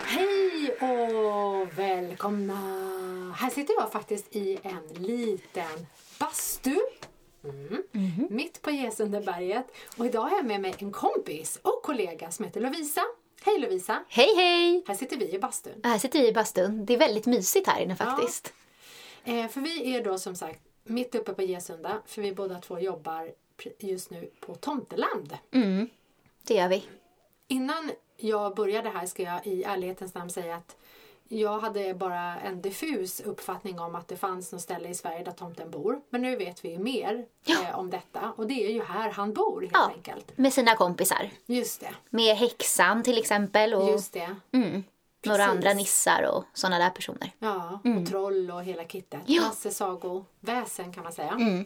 Hej och välkomna! Här sitter jag faktiskt i en liten bastu. Mm. Mitt på Gesundeberget. Och idag har jag med mig en kompis och kollega som heter Lovisa. Hej Lovisa! Hej hej! Här sitter vi i bastun. Här sitter vi i bastun. Det är väldigt mysigt här inne faktiskt. Eh, för vi är då som sagt mitt uppe på Gesunda. För vi båda två jobbar just nu på Tomteland. Mm, det gör vi. Innan jag började här ska jag i ärlighetens namn säga att jag hade bara en diffus uppfattning om att det fanns något ställe i Sverige där tomten bor. Men nu vet vi ju mer eh, om detta och det är ju här han bor helt Ja. enkelt. Med sina kompisar. Just det, Med häxan till exempel och just det. mm, några andra nissar och sådana där personer. Ja, och troll och hela kittet. Mm. Ja. Masse sagoväsen kan man säga. Mm.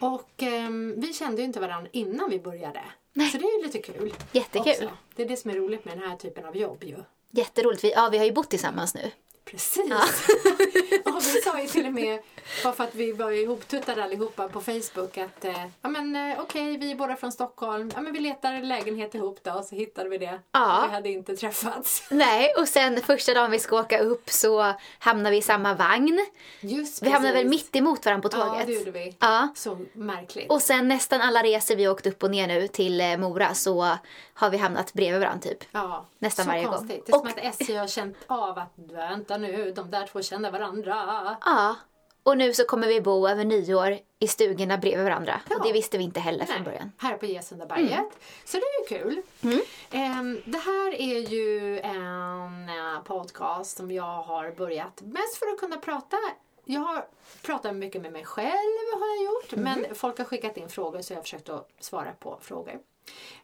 Och ehm, vi kände ju inte varandra innan vi började. Nej. Så det är ju lite kul. Jättekul. också. Det är det som är roligt med den här typen av jobb ju. Jätteroligt. Vi, ja, vi har ju bott tillsammans nu. Precis. och vi sa ju till och med, bara för att vi var ihoptuttade allihopa på Facebook att eh, ja men eh, okej vi är båda från Stockholm, ja men vi letar lägenhet ihop då och så hittade vi det. Ja. Vi hade inte träffats. Nej, och sen första dagen vi ska åka upp så hamnar vi i samma vagn. Just Vi hamnar väl precis. mitt emot varandra på Ja tåget. det gjorde vi. Ja. Så märkligt. Och sen nästan alla resor vi åkt upp och ner nu till eh, Mora så har vi hamnat bredvid varandra typ. Ja, Nästan så varje gång. konstigt. Det är som Och- att SJ har känt av att vänta nu, de där två känner varandra. Ja. Och nu så kommer vi bo över nyår i stugorna bredvid varandra. Ja. Och det visste vi inte heller från Nej, början. Här på Gesundaberget. Mm. Så det är ju kul. Ehm, det här är ju en eh, podcast som jag har börjat mest för att kunna prata. Jag har pratat mycket med mig själv har jag gjort. Mm. Men folk har skickat in frågor så jag har försökt att svara på frågor.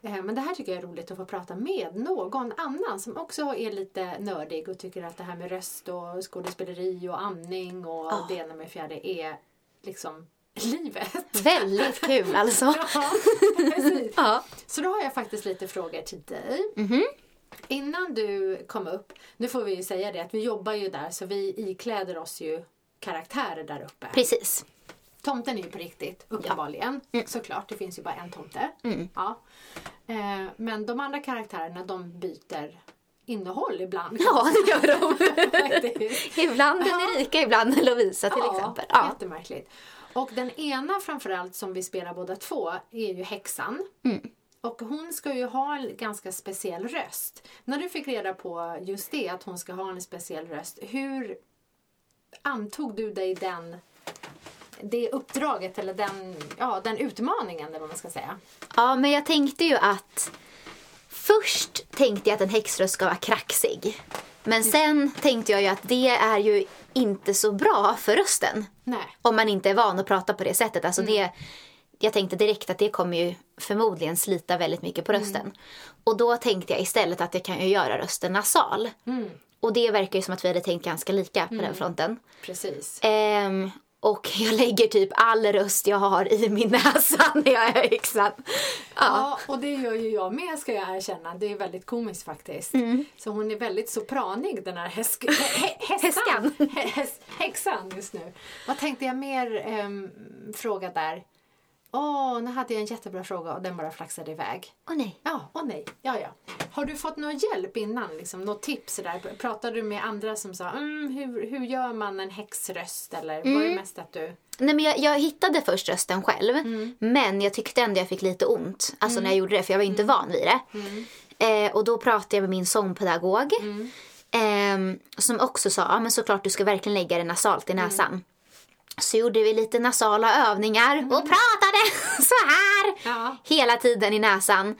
Ehm, Men det här tycker jag är roligt att få prata med någon annan som också är lite nördig och tycker att det här med röst och skådespeleri och amning och Ja. det ena med fjärde är liksom livet. Väldigt kul alltså. Ja, precis. Ja. Så då har jag faktiskt lite frågor till dig. Mhm. Innan du kom upp, nu får vi ju säga det att vi jobbar ju där så vi ikläder oss ju karaktärer där uppe. Precis. Tomten är ju på riktigt, uppenbarligen. Såklart, det finns ju bara en tomte. Mm. Ja. Eh, men de andra karaktärerna de byter innehåll ibland. Ja, det gör de. Ibland den Erika, ibland Lovisa till exempel. Ja. jättemärkligt. Och den ena framförallt som vi spelar båda två är ju häxan. Mm. Och hon ska ju ha en ganska speciell röst. När du fick reda på just det, att hon ska ha en speciell röst. Hur antog du dig den, det uppdraget eller den, ja, den utmaningen eller vad man ska säga? ja, men jag tänkte ju att först tänkte jag att en häxröst ska vara kraxig. Men sen tänkte jag ju att det är ju inte så bra för rösten. Nej. Om man inte är van att prata på det sättet. Alltså det, jag tänkte direkt att det kommer ju förmodligen slita väldigt mycket på rösten. Och då tänkte jag istället att jag kan ju göra rösten nasal. Och det verkar ju som att vi hade tänkt ganska lika på den fronten. Precis. Ehm, och jag lägger typ all röst jag har i min näsa när jag är häxan. Ja. Ja, och det gör ju jag med ska jag erkänna. Det är väldigt komiskt faktiskt. Mm. Så hon är väldigt sopranig den här häsk, hä, hä, häskan. Häskan. Hä, häs, häxan just nu. Vad tänkte jag mer ehm, fråga där? Åh, nu hade jag en jättebra fråga och den bara flaxade iväg. Åh nej. Ja, åh nej. Ja, ja. Har du fått någon hjälp innan? Liksom, något tips? Där? Pratade du med andra som sa mm, hur, hur gör man en häxröst? Eller var Mm. det mest att du... Nej, men jag, jag hittade först rösten själv. Men jag tyckte ändå jag fick lite ont. Alltså när jag gjorde det, för jag var inte van vid det. Eh, och då pratade jag med min sångpedagog. ehm, som också sa, ja men såklart du ska verkligen lägga det nasalt i näsan. Så gjorde vi lite nasala övningar och pratade så här Ja. hela tiden i näsan.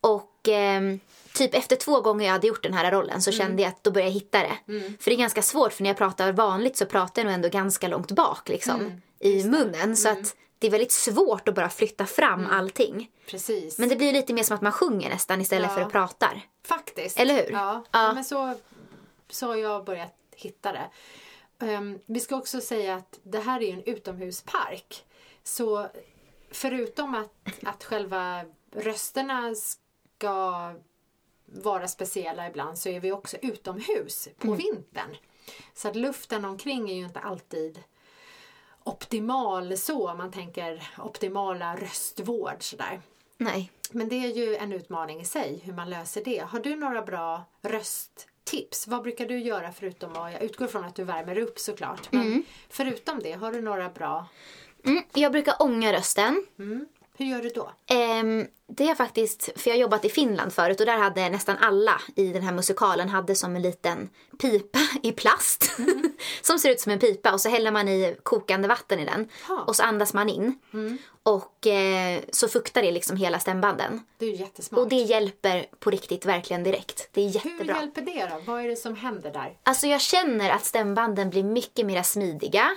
Och ehm, typ efter två gånger jag hade gjort den här rollen så kände jag att då började jag hitta det. För det är ganska svårt för när jag pratar vanligt så pratar jag nog ändå ganska långt bak liksom i munnen. Så att det är väldigt svårt att bara flytta fram allting. Precis. Men det blir lite mer som att man sjunger nästan istället Ja. för att prata. Faktiskt. Eller hur? Ja, Ja. men så, så har jag börjat hitta det. Ehm, vi ska också säga att det här är en utomhuspark. Så förutom att, att själva rösterna ska vara speciella ibland så är vi också utomhus på vintern. Så att luften omkring är ju inte alltid optimal så, om man tänker optimala röstvård sådär. Nej. Men det är ju en utmaning i sig hur man löser det. Har du några bra rösttips? Vad brukar du göra förutom att, jag utgår från att du värmer upp såklart. Men förutom det, har du några bra? Mm, jag brukar ånga rösten. Mm. Hur gör du då? Ehm, det är faktiskt, för jag har jobbat i Finland förut och där hade nästan alla i den här musikalen hade som en liten pipa i plast. som ser ut som en pipa och så häller man i kokande vatten i den. Ja. Och så andas man in. Och eh, så fuktar det liksom hela stämbanden. Det är jättesmart. Och det hjälper på riktigt verkligen direkt. Det är Hur jättebra. hjälper det då? Vad är det som händer där? Alltså jag känner att stämbanden blir mycket mer smidiga.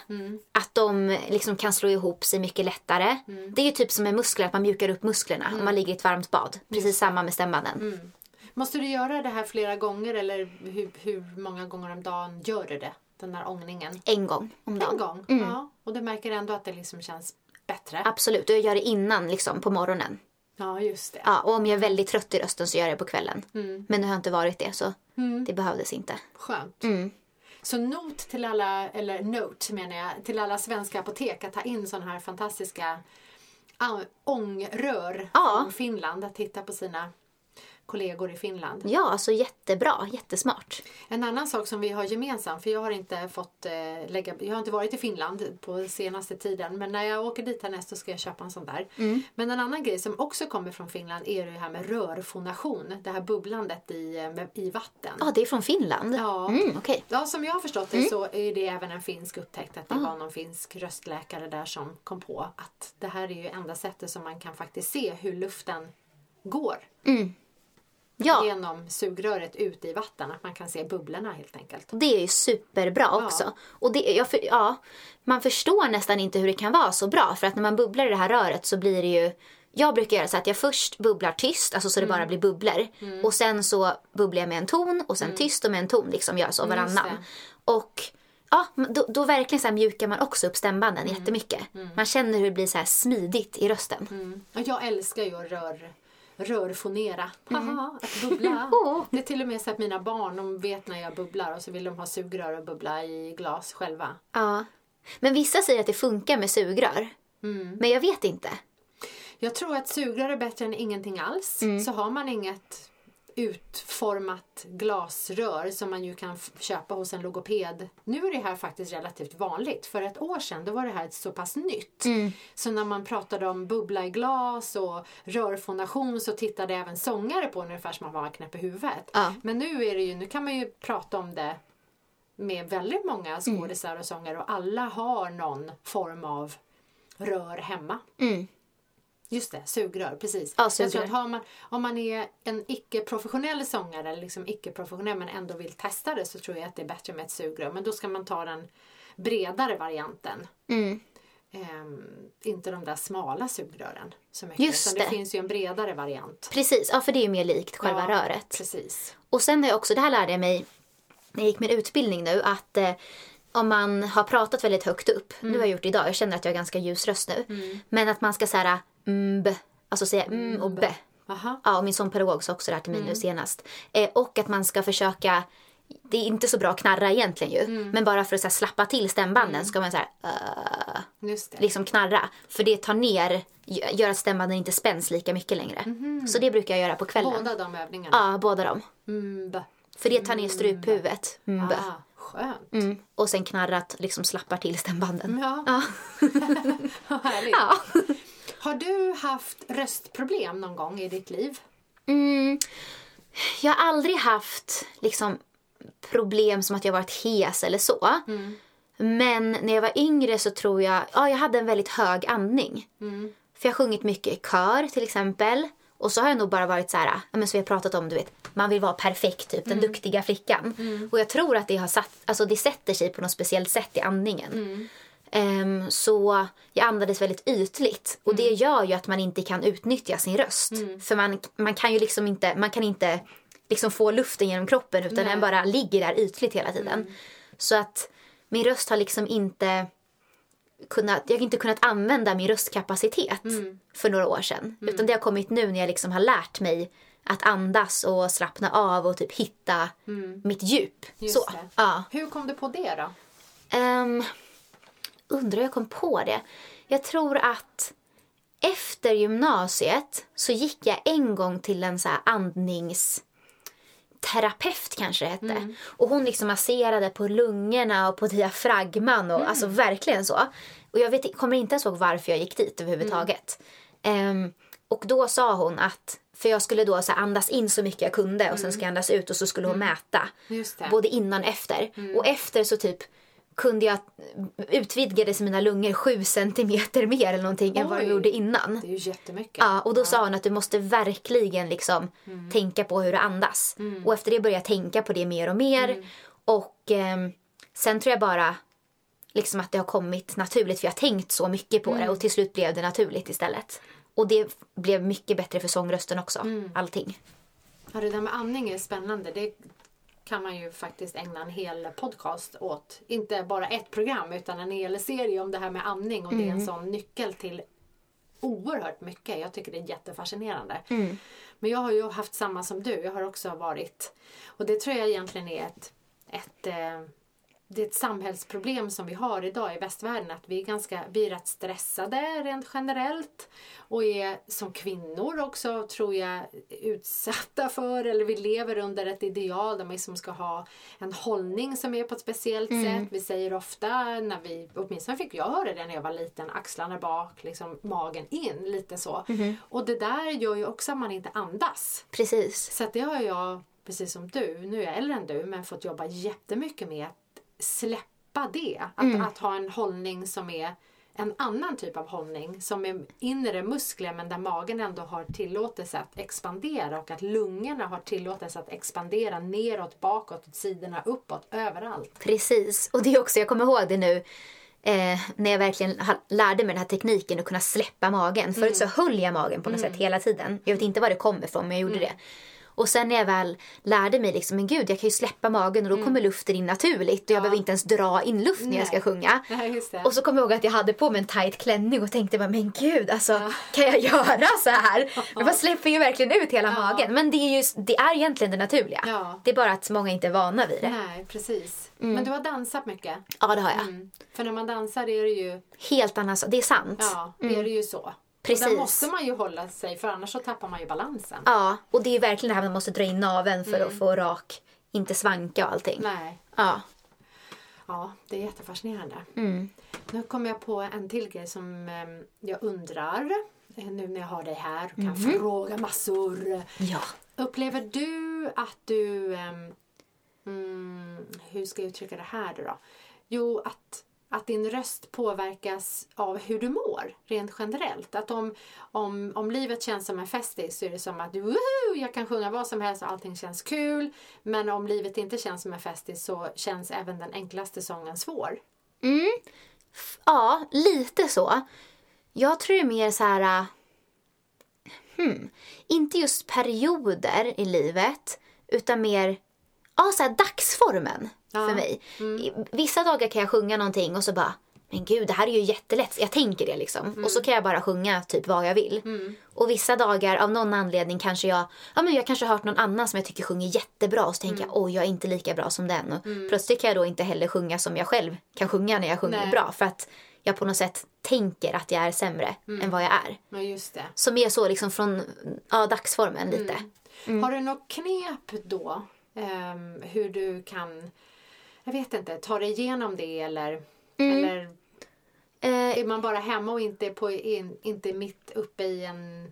Att de liksom kan slå ihop sig mycket lättare. Det är ju typ som med muskler, att man mjukar upp musklerna om man ligger i ett varmt bad. Precis samma med stämbanden. Måste du göra det här flera gånger eller hur, hur många gånger om dagen gör du det? Den där ångningen? En gång om dagen. En gång? Ja. Och du märker ändå att det liksom känns bättre? Absolut, och jag gör det innan liksom på morgonen. Ja, just det. Ja, och om jag är väldigt trött i rösten så gör jag det på kvällen. Mm. Men nu har jag inte varit det så det behövdes inte. Skönt. Mm. Så not till alla, eller note menar jag, till alla svenska apotek att ta in sådana här fantastiska ångrör Ja. från Finland. Att titta på sina kollegor i Finland. Ja, alltså jättebra, jättesmart. En annan sak som vi har gemensamt, för jag har inte fått eh, lägga, jag har inte varit i Finland på senaste tiden, men när jag åker dit härnäst så ska jag köpa en sån där. Men en annan grej som också kommer från Finland är det här med rörfonation, det här bubblandet i, eh, i vatten. Ja, det är från Finland? Ja. Mm, okej. Ja, som jag har förstått det så är det även en finsk upptäckt att det var någon finsk röstläkare där som kom på att det här är ju enda sättet som man kan faktiskt se hur luften går Ja, genom sugröret ut i vatten. Att man kan se bubblorna helt enkelt. det är ju superbra också. Och det, jag, för, ja, man förstår nästan inte hur det kan vara så bra. För att när man bubblar i det här röret så blir det ju... Jag brukar göra så att jag först bubblar tyst, alltså så det Mm. bara blir bubblor. Och sen så bubblar jag med en ton och sen tyst och med en ton. Liksom gör så Mm, varannan. Och ja, då, då verkligen så här mjukar man också upp stämbanden Mm. jättemycket. Man känner hur det blir så här smidigt i rösten. Och jag älskar ju att rör, rörfonera. Haha, att bubbla. Det är till och med så att mina barn de vet när jag bubblar och så vill de ha sugrör och bubbla i glas själva. Ja. Men vissa säger att det funkar med sugrör. Mm. Men jag vet inte. Jag tror att sugrör är bättre än ingenting alls. Så har man inget utformat glasrör som man ju kan köpa hos en logoped. Nu är det här faktiskt relativt vanligt. För ett år sedan då var det här så pass nytt. Så när man pratade om bubbla i glas och rörfonation så tittade även sångare på ungefär som man var knäpp i huvudet. Ja. Men nu är det ju, nu kan man ju prata om det med väldigt många skådisar och sångare och alla har någon form av rör hemma. Mm. Just det, sugrör, precis. Ja, Jag tror sugrör. att har man, om man är en icke-professionell sångare, eller liksom icke-professionell men ändå vill testa det så tror jag att det är bättre med ett sugrör. Men då ska man ta den bredare varianten. Mm. Ehm, inte de där smala sugrören så mycket. Just det. det. finns ju en bredare variant. Precis, ja för det är ju mer likt själva Ja, röret. Precis. Och sen har jag också, det här lärde jag mig när jag gick min utbildning nu, att eh, om man har pratat väldigt högt upp, nu har jag gjort det idag, jag känner att jag har ganska ljus röst nu, men att man ska säga mm, b, alltså säga mm och b. Aha. Ja, och min sånpedagog sa också det här till mig nu senast. Eh, och att man ska försöka det är inte så bra att knarra egentligen ju. Men bara för att här, slappa till stämbanden ska man så här, uh, liksom knarra. För det tar ner, gör att stämbanden inte spänns lika mycket längre. Så det brukar jag göra på kvällen. Båda de övningarna. Ja, båda dem. Mm, b. För det tar ner struphuvudet. Mm. ah, skönt. Mm. Och sen knarrat liksom slappar till stämbanden. Ja, Ja. vad härligt. ja. Har du haft röstproblem någon gång i ditt liv? Mm. Jag har aldrig haft liksom, problem som att jag varit hes eller så. Men när jag var yngre så tror jag, ja jag hade en väldigt hög andning. För jag har sjungit mycket i kör till exempel. Och så har jag nog bara varit så här, men som vi har pratat om, du vet, man vill vara perfekt, typ den duktiga flickan. Och jag tror att det har satt, alltså det sätter sig på något speciellt sätt i andningen. Ehm, så jag andades väldigt ytligt. Och det gör ju att man inte kan utnyttja sin röst. För man, man kan ju liksom inte, man kan inte liksom få luften genom kroppen utan den bara ligger där ytligt hela tiden. Så att min röst har liksom inte kunnat, jag har inte kunnat använda min röstkapacitet för några år sedan. Utan det har kommit nu när jag liksom har lärt mig att andas och slappna av och typ hitta mitt djup. Just så. det. Ja. Hur kom du på det då? Um, undrar hur jag kom på det. Jag tror att efter gymnasiet så gick jag en gång till en så andnings terapeut kanske det hette. Mm. Och hon liksom masserade på lungorna och på diafragman och alltså verkligen så. Och jag vet, kommer inte ens ihåg varför jag gick dit överhuvudtaget. Ehm, och då sa hon att, för jag skulle då så andas in så mycket jag kunde och sen ska jag andas ut och så skulle hon mäta. Just det. Både innan och efter. Och efter så typ kunde jag utvidgades mina lungor sju centimeter mer eller någonting än vad jag Oj. gjorde innan. Det är ju jättemycket. Ja, och då sa hon att du måste verkligen liksom tänka på hur du andas. Och efter det började jag tänka på det mer och mer. Och ehm, sen tror jag bara liksom att det har kommit naturligt för jag har tänkt så mycket på det och till slut blev det naturligt istället. Och det blev mycket bättre för sångrösten också. Allting. Ja, det där med andning är spännande. Det kan man ju faktiskt ägna en hel podcast åt. Inte bara ett program utan en hel serie om det här med andning och det är en sån nyckel till oerhört mycket. Jag tycker det är jättefascinerande. Men jag har ju haft samma som du. Jag har också varit och det tror jag egentligen är ett, ett eh, det är ett samhällsproblem som vi har idag i västvärlden att vi är ganska, vi är rätt stressade rent generellt och är som kvinnor också tror jag utsatta för eller vi lever under ett ideal där man liksom ska ha en hållning som är på ett speciellt sätt. Vi säger ofta när vi, åtminstone fick jag höra det när jag var liten, axlarna bak, liksom magen in, lite så. Och det där gör ju också att man inte andas. Precis. Så det har jag, precis som du, nu är jag äldre än du, men fått jobba jättemycket med släppa det. Att, att ha en hållning som är en annan typ av hållning som är inre muskler men där magen ändå har tillåtelse att expandera och att lungorna har tillåtelse att expandera neråt, bakåt, åt sidorna, uppåt, överallt. Precis. Och det är också, jag kommer ihåg det nu eh, när jag verkligen lärde mig den här tekniken att kunna släppa magen. Förut så höll jag magen på något sätt hela tiden. Jag vet inte var det kommer ifrån men jag gjorde det. Och sen när jag väl lärde mig liksom, men gud jag kan ju släppa magen och då kommer luften in naturligt och jag behöver inte ens dra in luft när jag ska Nej. sjunga. Nej, just. Och så kommer jag ihåg att jag hade på mig en tight klänning och tänkte bara, men gud alltså kan jag göra så här? Men man släpper ju verkligen ut hela magen. Men det är ju det är egentligen det naturliga. Ja. Det är bara att många inte är vana vid det. Nej, precis. Men du har dansat mycket. Ja det har jag. Mm. För när man dansar är det ju, Helt annan. Det är sant. ja, är det ju så. Precis. Och där måste man ju hålla sig för annars så tappar man ju balansen. Ja, och det är verkligen det här man måste dra in naveln för att få rak, inte svanka och allting. Nej. Ja. Ja, det är jättefascinerande. Mm. Nu kommer jag på en till grej som eh, jag undrar. eh, Nu när jag har dig här och kan Mhm. fråga massor. Ja. Upplever du att du... ehm, mm, hur ska jag uttrycka det här då? Jo, att, att din röst påverkas av hur du mår rent generellt. Att om, om, om livet känns som en festis så är det som att Woohoo! jag kan sjunga vad som helst och allting känns kul. Men om livet inte känns som en festis så känns även den enklaste sången svår. Mm. Ja, lite så. Jag tror det är mer så här... Äh, hmm, inte just perioder i livet, utan mer ja, så här, dagsformen för mig. I- Vissa dagar kan jag sjunga någonting och så bara men gud, det här är ju jättelätt. Jag tänker det liksom. Och så kan jag bara sjunga typ vad jag vill. Och vissa dagar av någon anledning kanske jag, ja men jag kanske har hört någon annan som jag tycker sjunger jättebra och så tänker jag oj jag är inte lika bra som den. Och plötsligt kan jag då inte heller sjunga som jag själv kan sjunga när jag sjunger Nej. bra. För att jag på något sätt tänker att jag är sämre än vad jag är. Ja, just det. Så mer så liksom från ja, dagsformen lite. Har du något knep då? Ehm, hur du kan, jag vet inte, ta dig igenom det eller, eller Eh, är man bara hemma och inte, på, in, inte mitt uppe i en,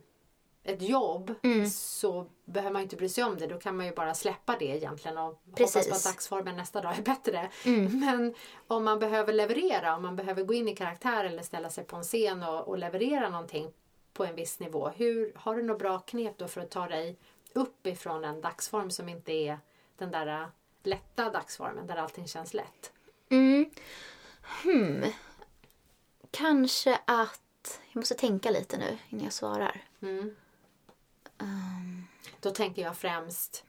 ett jobb så behöver man inte bry sig om det. Då kan man ju bara släppa det egentligen och hoppas på Precis. att dagsformen nästa dag är bättre. Men om man behöver leverera, om man behöver gå in i karaktär eller ställa sig på en scen och, och leverera någonting på en viss nivå. Hur, har du något bra knep då för att ta dig upp ifrån en dagsform som inte är den där äh, lätta dagsformen där allting känns lätt? Mm. Hmm. Kanske att... Jag måste tänka lite nu innan jag svarar. Då tänker jag främst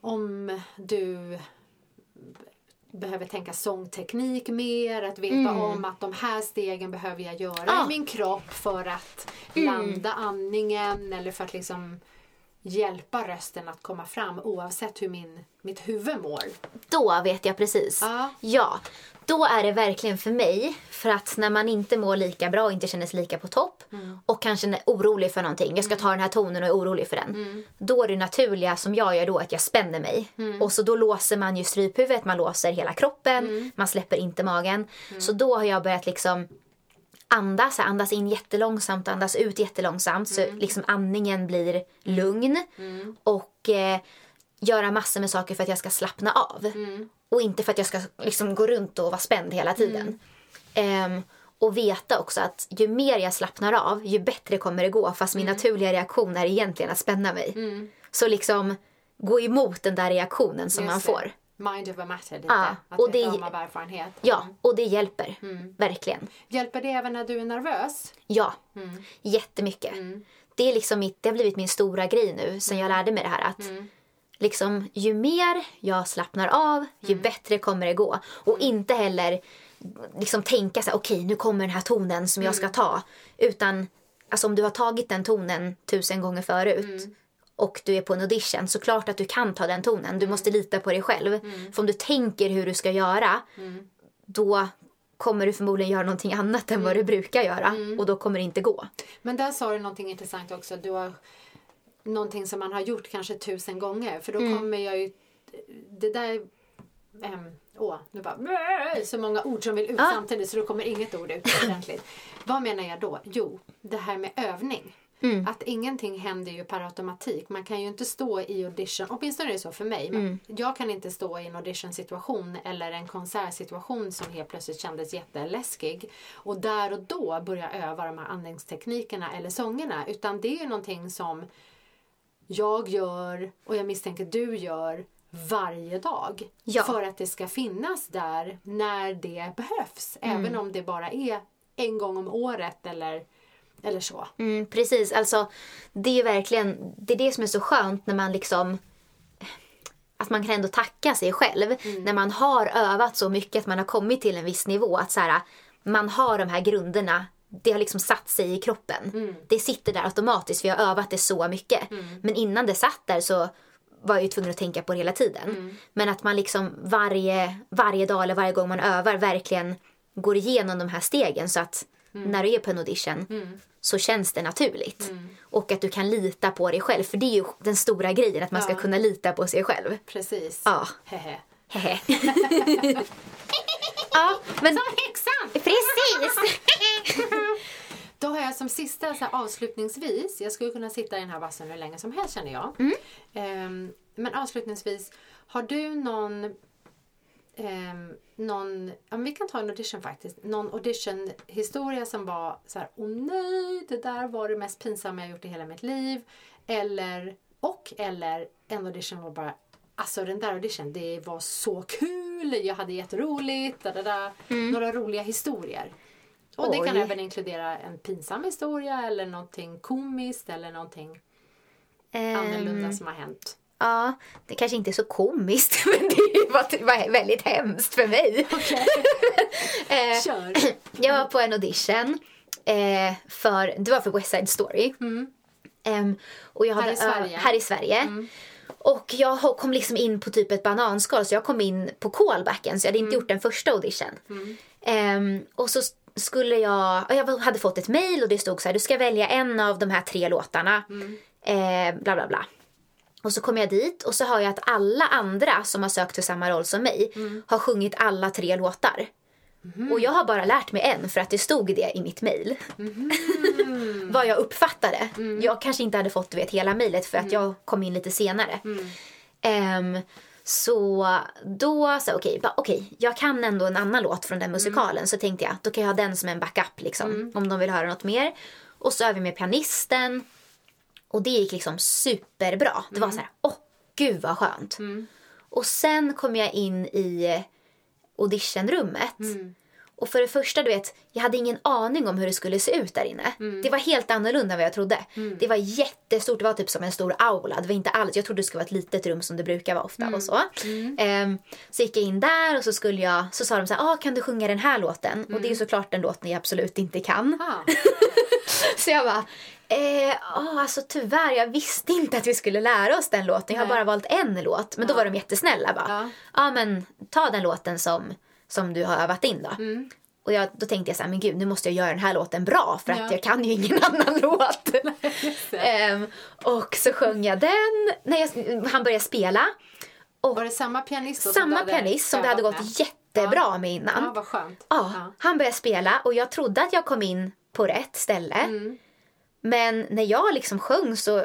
om du behöver tänka sångteknik mer, att veta om att de här stegen behöver jag göra Ah. i min kropp för att landa andningen eller för att liksom hjälpa rösten att komma fram oavsett hur min, mitt huvud mår. Då vet jag precis. Ja. Ja, då är det verkligen för mig. För att när man inte mår lika bra och inte känner sig lika på topp och kanske är orolig för någonting. Jag ska ta den här tonen och är orolig för den. Då är det naturliga som jag gör då att jag spänner mig. Och så då låser man ju stryphuvudet, man låser hela kroppen, man släpper inte magen. Så då har jag börjat liksom andas, andas in jättelångsamt och andas ut jättelångsamt så liksom andningen blir lugn. Och eh, göra massor med saker för att jag ska slappna av. Och inte för att jag ska liksom gå runt och vara spänd hela tiden. Ehm, och veta också att ju mer jag slappnar av, ju bättre kommer det gå. Fast min naturliga reaktion är egentligen att spänna mig. Så liksom gå emot den där reaktionen som Just man det. Mind over matter lite. Ja, att och det- om av erfarenhet. Ja, och det hjälper. Verkligen. Hjälper det även när du är nervös? Ja, jättemycket. Det, är liksom mitt, det har blivit min stora grej nu sen jag lärde mig det här. att liksom, Ju mer jag slappnar av, ju bättre kommer det gå. Och inte heller liksom tänka så här, okej nu kommer den här tonen som jag ska ta. Utan alltså, om du har tagit den tonen tusen gånger förut och du är på en audition, så klart att du kan ta den tonen. Du måste lita på dig själv. För om du tänker hur du ska göra, då kommer du förmodligen göra någonting annat än vad du brukar göra. Och då kommer det inte gå. Men där sa du någonting intressant också. Du har någonting som man har gjort kanske tusen gånger. För då Mm. kommer jag ju... Det där... Um, åh, nu bara... Så många ord som vill ut Ja. samtidigt så då kommer inget ord ut ordentligt. Vad menar jag då? Jo, det här med övning. Mm. Att ingenting händer ju per automatik. Man kan ju inte stå i audition, åtminstone är det så för mig. Mm. Jag kan inte stå i en audition-situation eller en konsertsituation som helt plötsligt kändes jätteläskig. Och där och då börja öva de här andningsteknikerna eller sångerna. Utan det är ju någonting som jag gör och jag misstänker du gör varje dag. Ja. För att det ska finnas där när det behövs. Även om det bara är en gång om året eller, eller så. Mm, precis, alltså det är verkligen det är det som är så skönt när man liksom att man kan ändå tacka sig själv när man har övat så mycket att man har kommit till en viss nivå att så här, man har de här grunderna det har liksom satt sig i kroppen. Det sitter där automatiskt för jag har övat det så mycket. Men innan det satt där så var jag ju tvungen att tänka på det hela tiden. Men att man liksom varje, varje dag eller varje gång man övar verkligen går igenom de här stegen så att när du är på en audition så känns det naturligt. Och att du kan lita på dig själv. För det är ju den stora grejen, att man ska Ja. kunna lita på sig själv. Precis. Ja. Hehe. Hehe. ja, men Häxan! precis! Då har jag som sista så här, avslutningsvis, jag skulle kunna sitta i den här vassen hur länge som helst känner jag. Mm. Ehm, men avslutningsvis, har du någon, ehm, någon, ja vi kan ta en audition faktiskt, någon auditionhistoria som var så här, åh nej, det där var det mest pinsamma jag gjort i hela mitt liv. Eller, och eller en audition var bara, alltså den där audition, det var så kul, jag hade jätteroligt, da, da, da. några roliga historier. Och det kan Mm. Oj. även inkludera en pinsam historia eller någonting komiskt eller någonting annorlunda Ehm, som har hänt. Ja, det kanske inte är så komiskt, men det var, väldigt hemskt för mig. Eh, Kör! Jag var på en audition eh, för, det var för West Side Story. Ehm, och jag Här hade, i Sverige. här i Sverige. Och jag kom liksom in på typ ett bananskal så jag kom in på callbacken så jag hade inte gjort den första audition. Ehm, och så skulle jag, jag hade fått ett mail och det stod så här, du ska välja en av de här tre låtarna. Eh, bla bla bla. Och så kom jag dit och så hör jag att alla andra som har sökt för samma roll som mig har sjungit alla tre låtar. Och jag har bara lärt mig en för att det stod det i mitt mail. Vad jag uppfattade. Jag kanske inte hade fått vet, hela mejlet för att jag kom in lite senare. Ehm, så då sa jag okej, bara, okej, jag kan ändå en annan låt från den musikalen. Så tänkte jag, då kan jag ha den som en backup liksom, om de vill höra något mer. Och så över med pianisten. Och det gick liksom superbra. Det var så här, åh gud vad skönt. Och sen kom jag in i auditionrummet. Och för det första, du vet, jag hade ingen aning om hur det skulle se ut där inne. Det var helt annorlunda än vad jag trodde. Det var jättestort, det var typ som en stor aula. Det var inte alls, jag trodde det skulle vara ett litet rum som det brukar vara ofta och så. Ehm, så gick jag in där och så skulle jag, så sa de så här, ah, kan du sjunga den här låten? Och det är ju såklart den låten jag absolut inte kan. Ah, Så jag bara, Eh, oh, alltså tyvärr, jag visste inte att vi skulle lära oss den låten. Jag har bara valt en låt. Men då var de jättesnälla bara. Ja. Ja, men ta den låten som, som du har övat in då. Mm. Och jag, då tänkte jag så här, men gud nu måste jag göra den här låten bra för att Ja. jag kan ju ingen annan låt. Ehm, och så sjöng jag den när jag, han började spela. Var det samma pianist då som Samma pianist som det hade gått med? jättebra med innan. Ja, vad skönt. Ja, han började spela och jag trodde att jag kom in på rätt ställe. Mm. Men när jag liksom sjöng så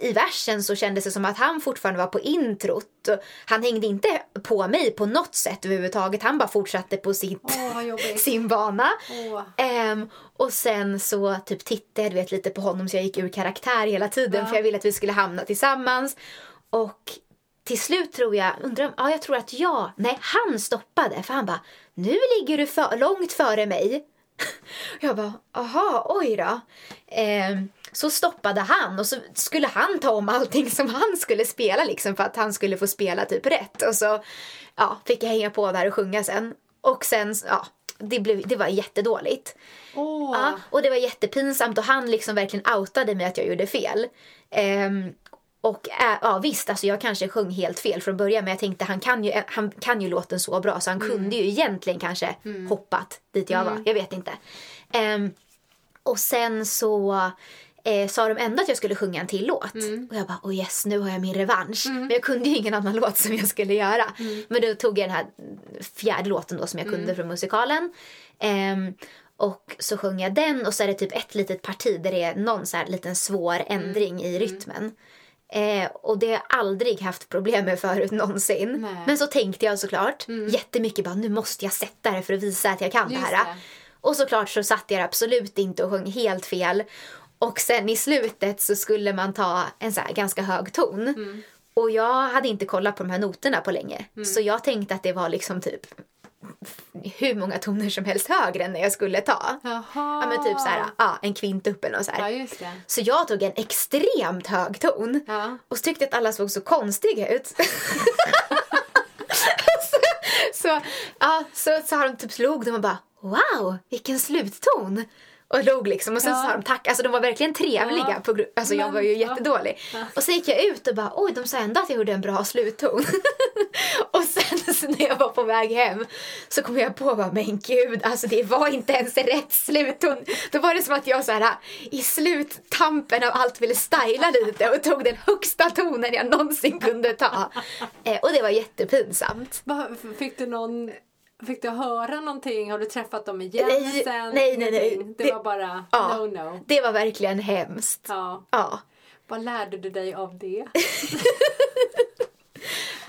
i versen så kändes det som att han fortfarande var på introt. Han hängde inte på mig på något sätt överhuvudtaget. Han bara fortsatte på sitt, jobbigt. sin bana. Åh. Ehm, och sen så typ tittade jag du vet, lite på honom så jag gick ur karaktär hela tiden Ja. för jag ville att vi skulle hamna tillsammans. Och till slut tror jag, undrar ja jag tror att jag, nej han stoppade för han bara, nu ligger du för, långt före mig. Jag bara, aha, oj då. Ehm, så stoppade han och så skulle han ta om allting som han skulle spela liksom för att han skulle få spela typ rätt. Och så ja, fick jag hänga på där och sjunga sen. Och sen, ja, det, blev, det var jättedåligt. Åh. Ja, och det var jättepinsamt och han liksom verkligen outade mig att jag gjorde fel. Ehm, och äh, ja, visst, alltså jag kanske sjöng helt fel från början men jag tänkte han kan ju, han kan ju låten så bra så han kunde ju egentligen kanske hoppat dit jag var. Jag vet inte. Ehm, och sen så eh, sa de ändå att jag skulle sjunga en till låt. Och jag bara, oh yes, nu har jag min revansch. Men jag kunde ju ingen annan låt som jag skulle göra. Men då tog jag den här fjärde låten då som jag kunde från musikalen. Ehm, och så sjöng jag den och så är det typ ett litet parti där det är någon så här liten svår ändring i rytmen. Eh, och det har jag aldrig haft problem med förut någonsin. Nej. Men så tänkte jag såklart jättemycket bara nu måste jag sätta det för att visa att jag kan Just det här. det. Och såklart så satte jag det absolut inte och sjöng helt fel. Och sen i slutet så skulle man ta en så ganska hög ton. Mm. Och jag hade inte kollat på de här noterna på länge. Så jag tänkte att det var liksom typ hur många toner som helst högre än när jag skulle ta. Jaha. Ja men typ så här, ja, en kvint eller så här. Ja, just det. Så jag tog en extremt hög ton. Ja. Och så tyckte att alla såg så konstiga ut. så, så, ja, så, så har de typ slog de och bara wow, vilken slutton. Och log liksom och sen Ja. sa de tack. Alltså de var verkligen trevliga. Ja. På, alltså jag var ju ja. jättedålig. Och så gick jag ut och bara oj de sa ändå att jag gjorde en bra slutton. och sen så när jag var på väg hem så kom jag på bara men gud alltså det var inte ens rätt slutton. Då var det som att jag så här i sluttampen av allt ville styla lite och tog den högsta tonen jag någonsin kunde ta. Eh, och det var jättepinsamt. Fick du någon... Fick du höra någonting? Har du träffat dem igen Nej, sen? nej, nej, nej. Det, Det- var bara Ja. no no. Det var verkligen hemskt. Ja. Ja. Vad lärde du dig av det?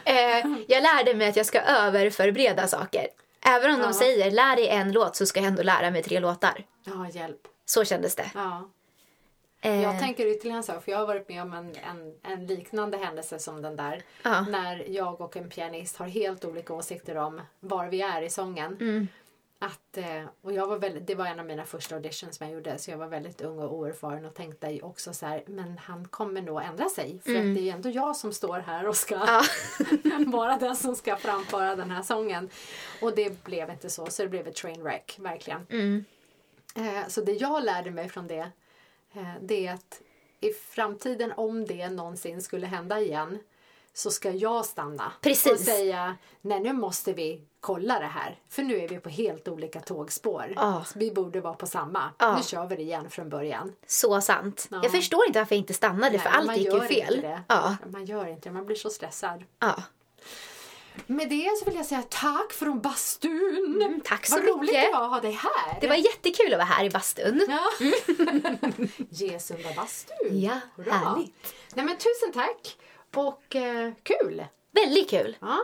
Eh, jag lärde mig att jag ska överförbereda saker. Även om Ja. de säger lär dig en låt så ska jag ändå lära mig tre låtar. Ja, hjälp. Så kändes det. Ja. Eh, Jag tänker ytterligare en sak, för jag har varit med om en, en, en liknande händelse som den där. Ja. När jag och en pianist har helt olika åsikter om var vi är i sången. Mm. Att, eh, och jag var väldigt, det var en av mina första auditions som jag gjorde så jag var väldigt ung och oerfaren och tänkte också så här, men han kommer nog ändra sig. För att det är ju ändå jag som står här och ska Mm. Ja. vara den som ska framföra den här sången. Och det blev inte så, så det blev ett trainwreck, verkligen. Mm. Eh, så det jag lärde mig från det, eh, det är att i framtiden om det någonsin skulle hända igen så ska jag stanna Precis. och säga nej nu måste vi kolla det här för nu är vi på helt olika tågspår. Så vi borde vara på samma. Ja. Nu kör vi det igen från början. Så sant. Ja. Jag förstår inte varför jag inte stannade för Nej, allt man gick ju fel. Ja. Man gör inte det, man blir så stressad. Ja. Med det så vill jag säga tack från bastun. Mm, tack så Vad roligt mycket. det var att ha dig här. Det var jättekul att vara här i bastun. Ja. Gesunda bastun. Ja, Hurra. härligt. Nej men tusen tack. Och eh, kul. Väldigt kul. Ja.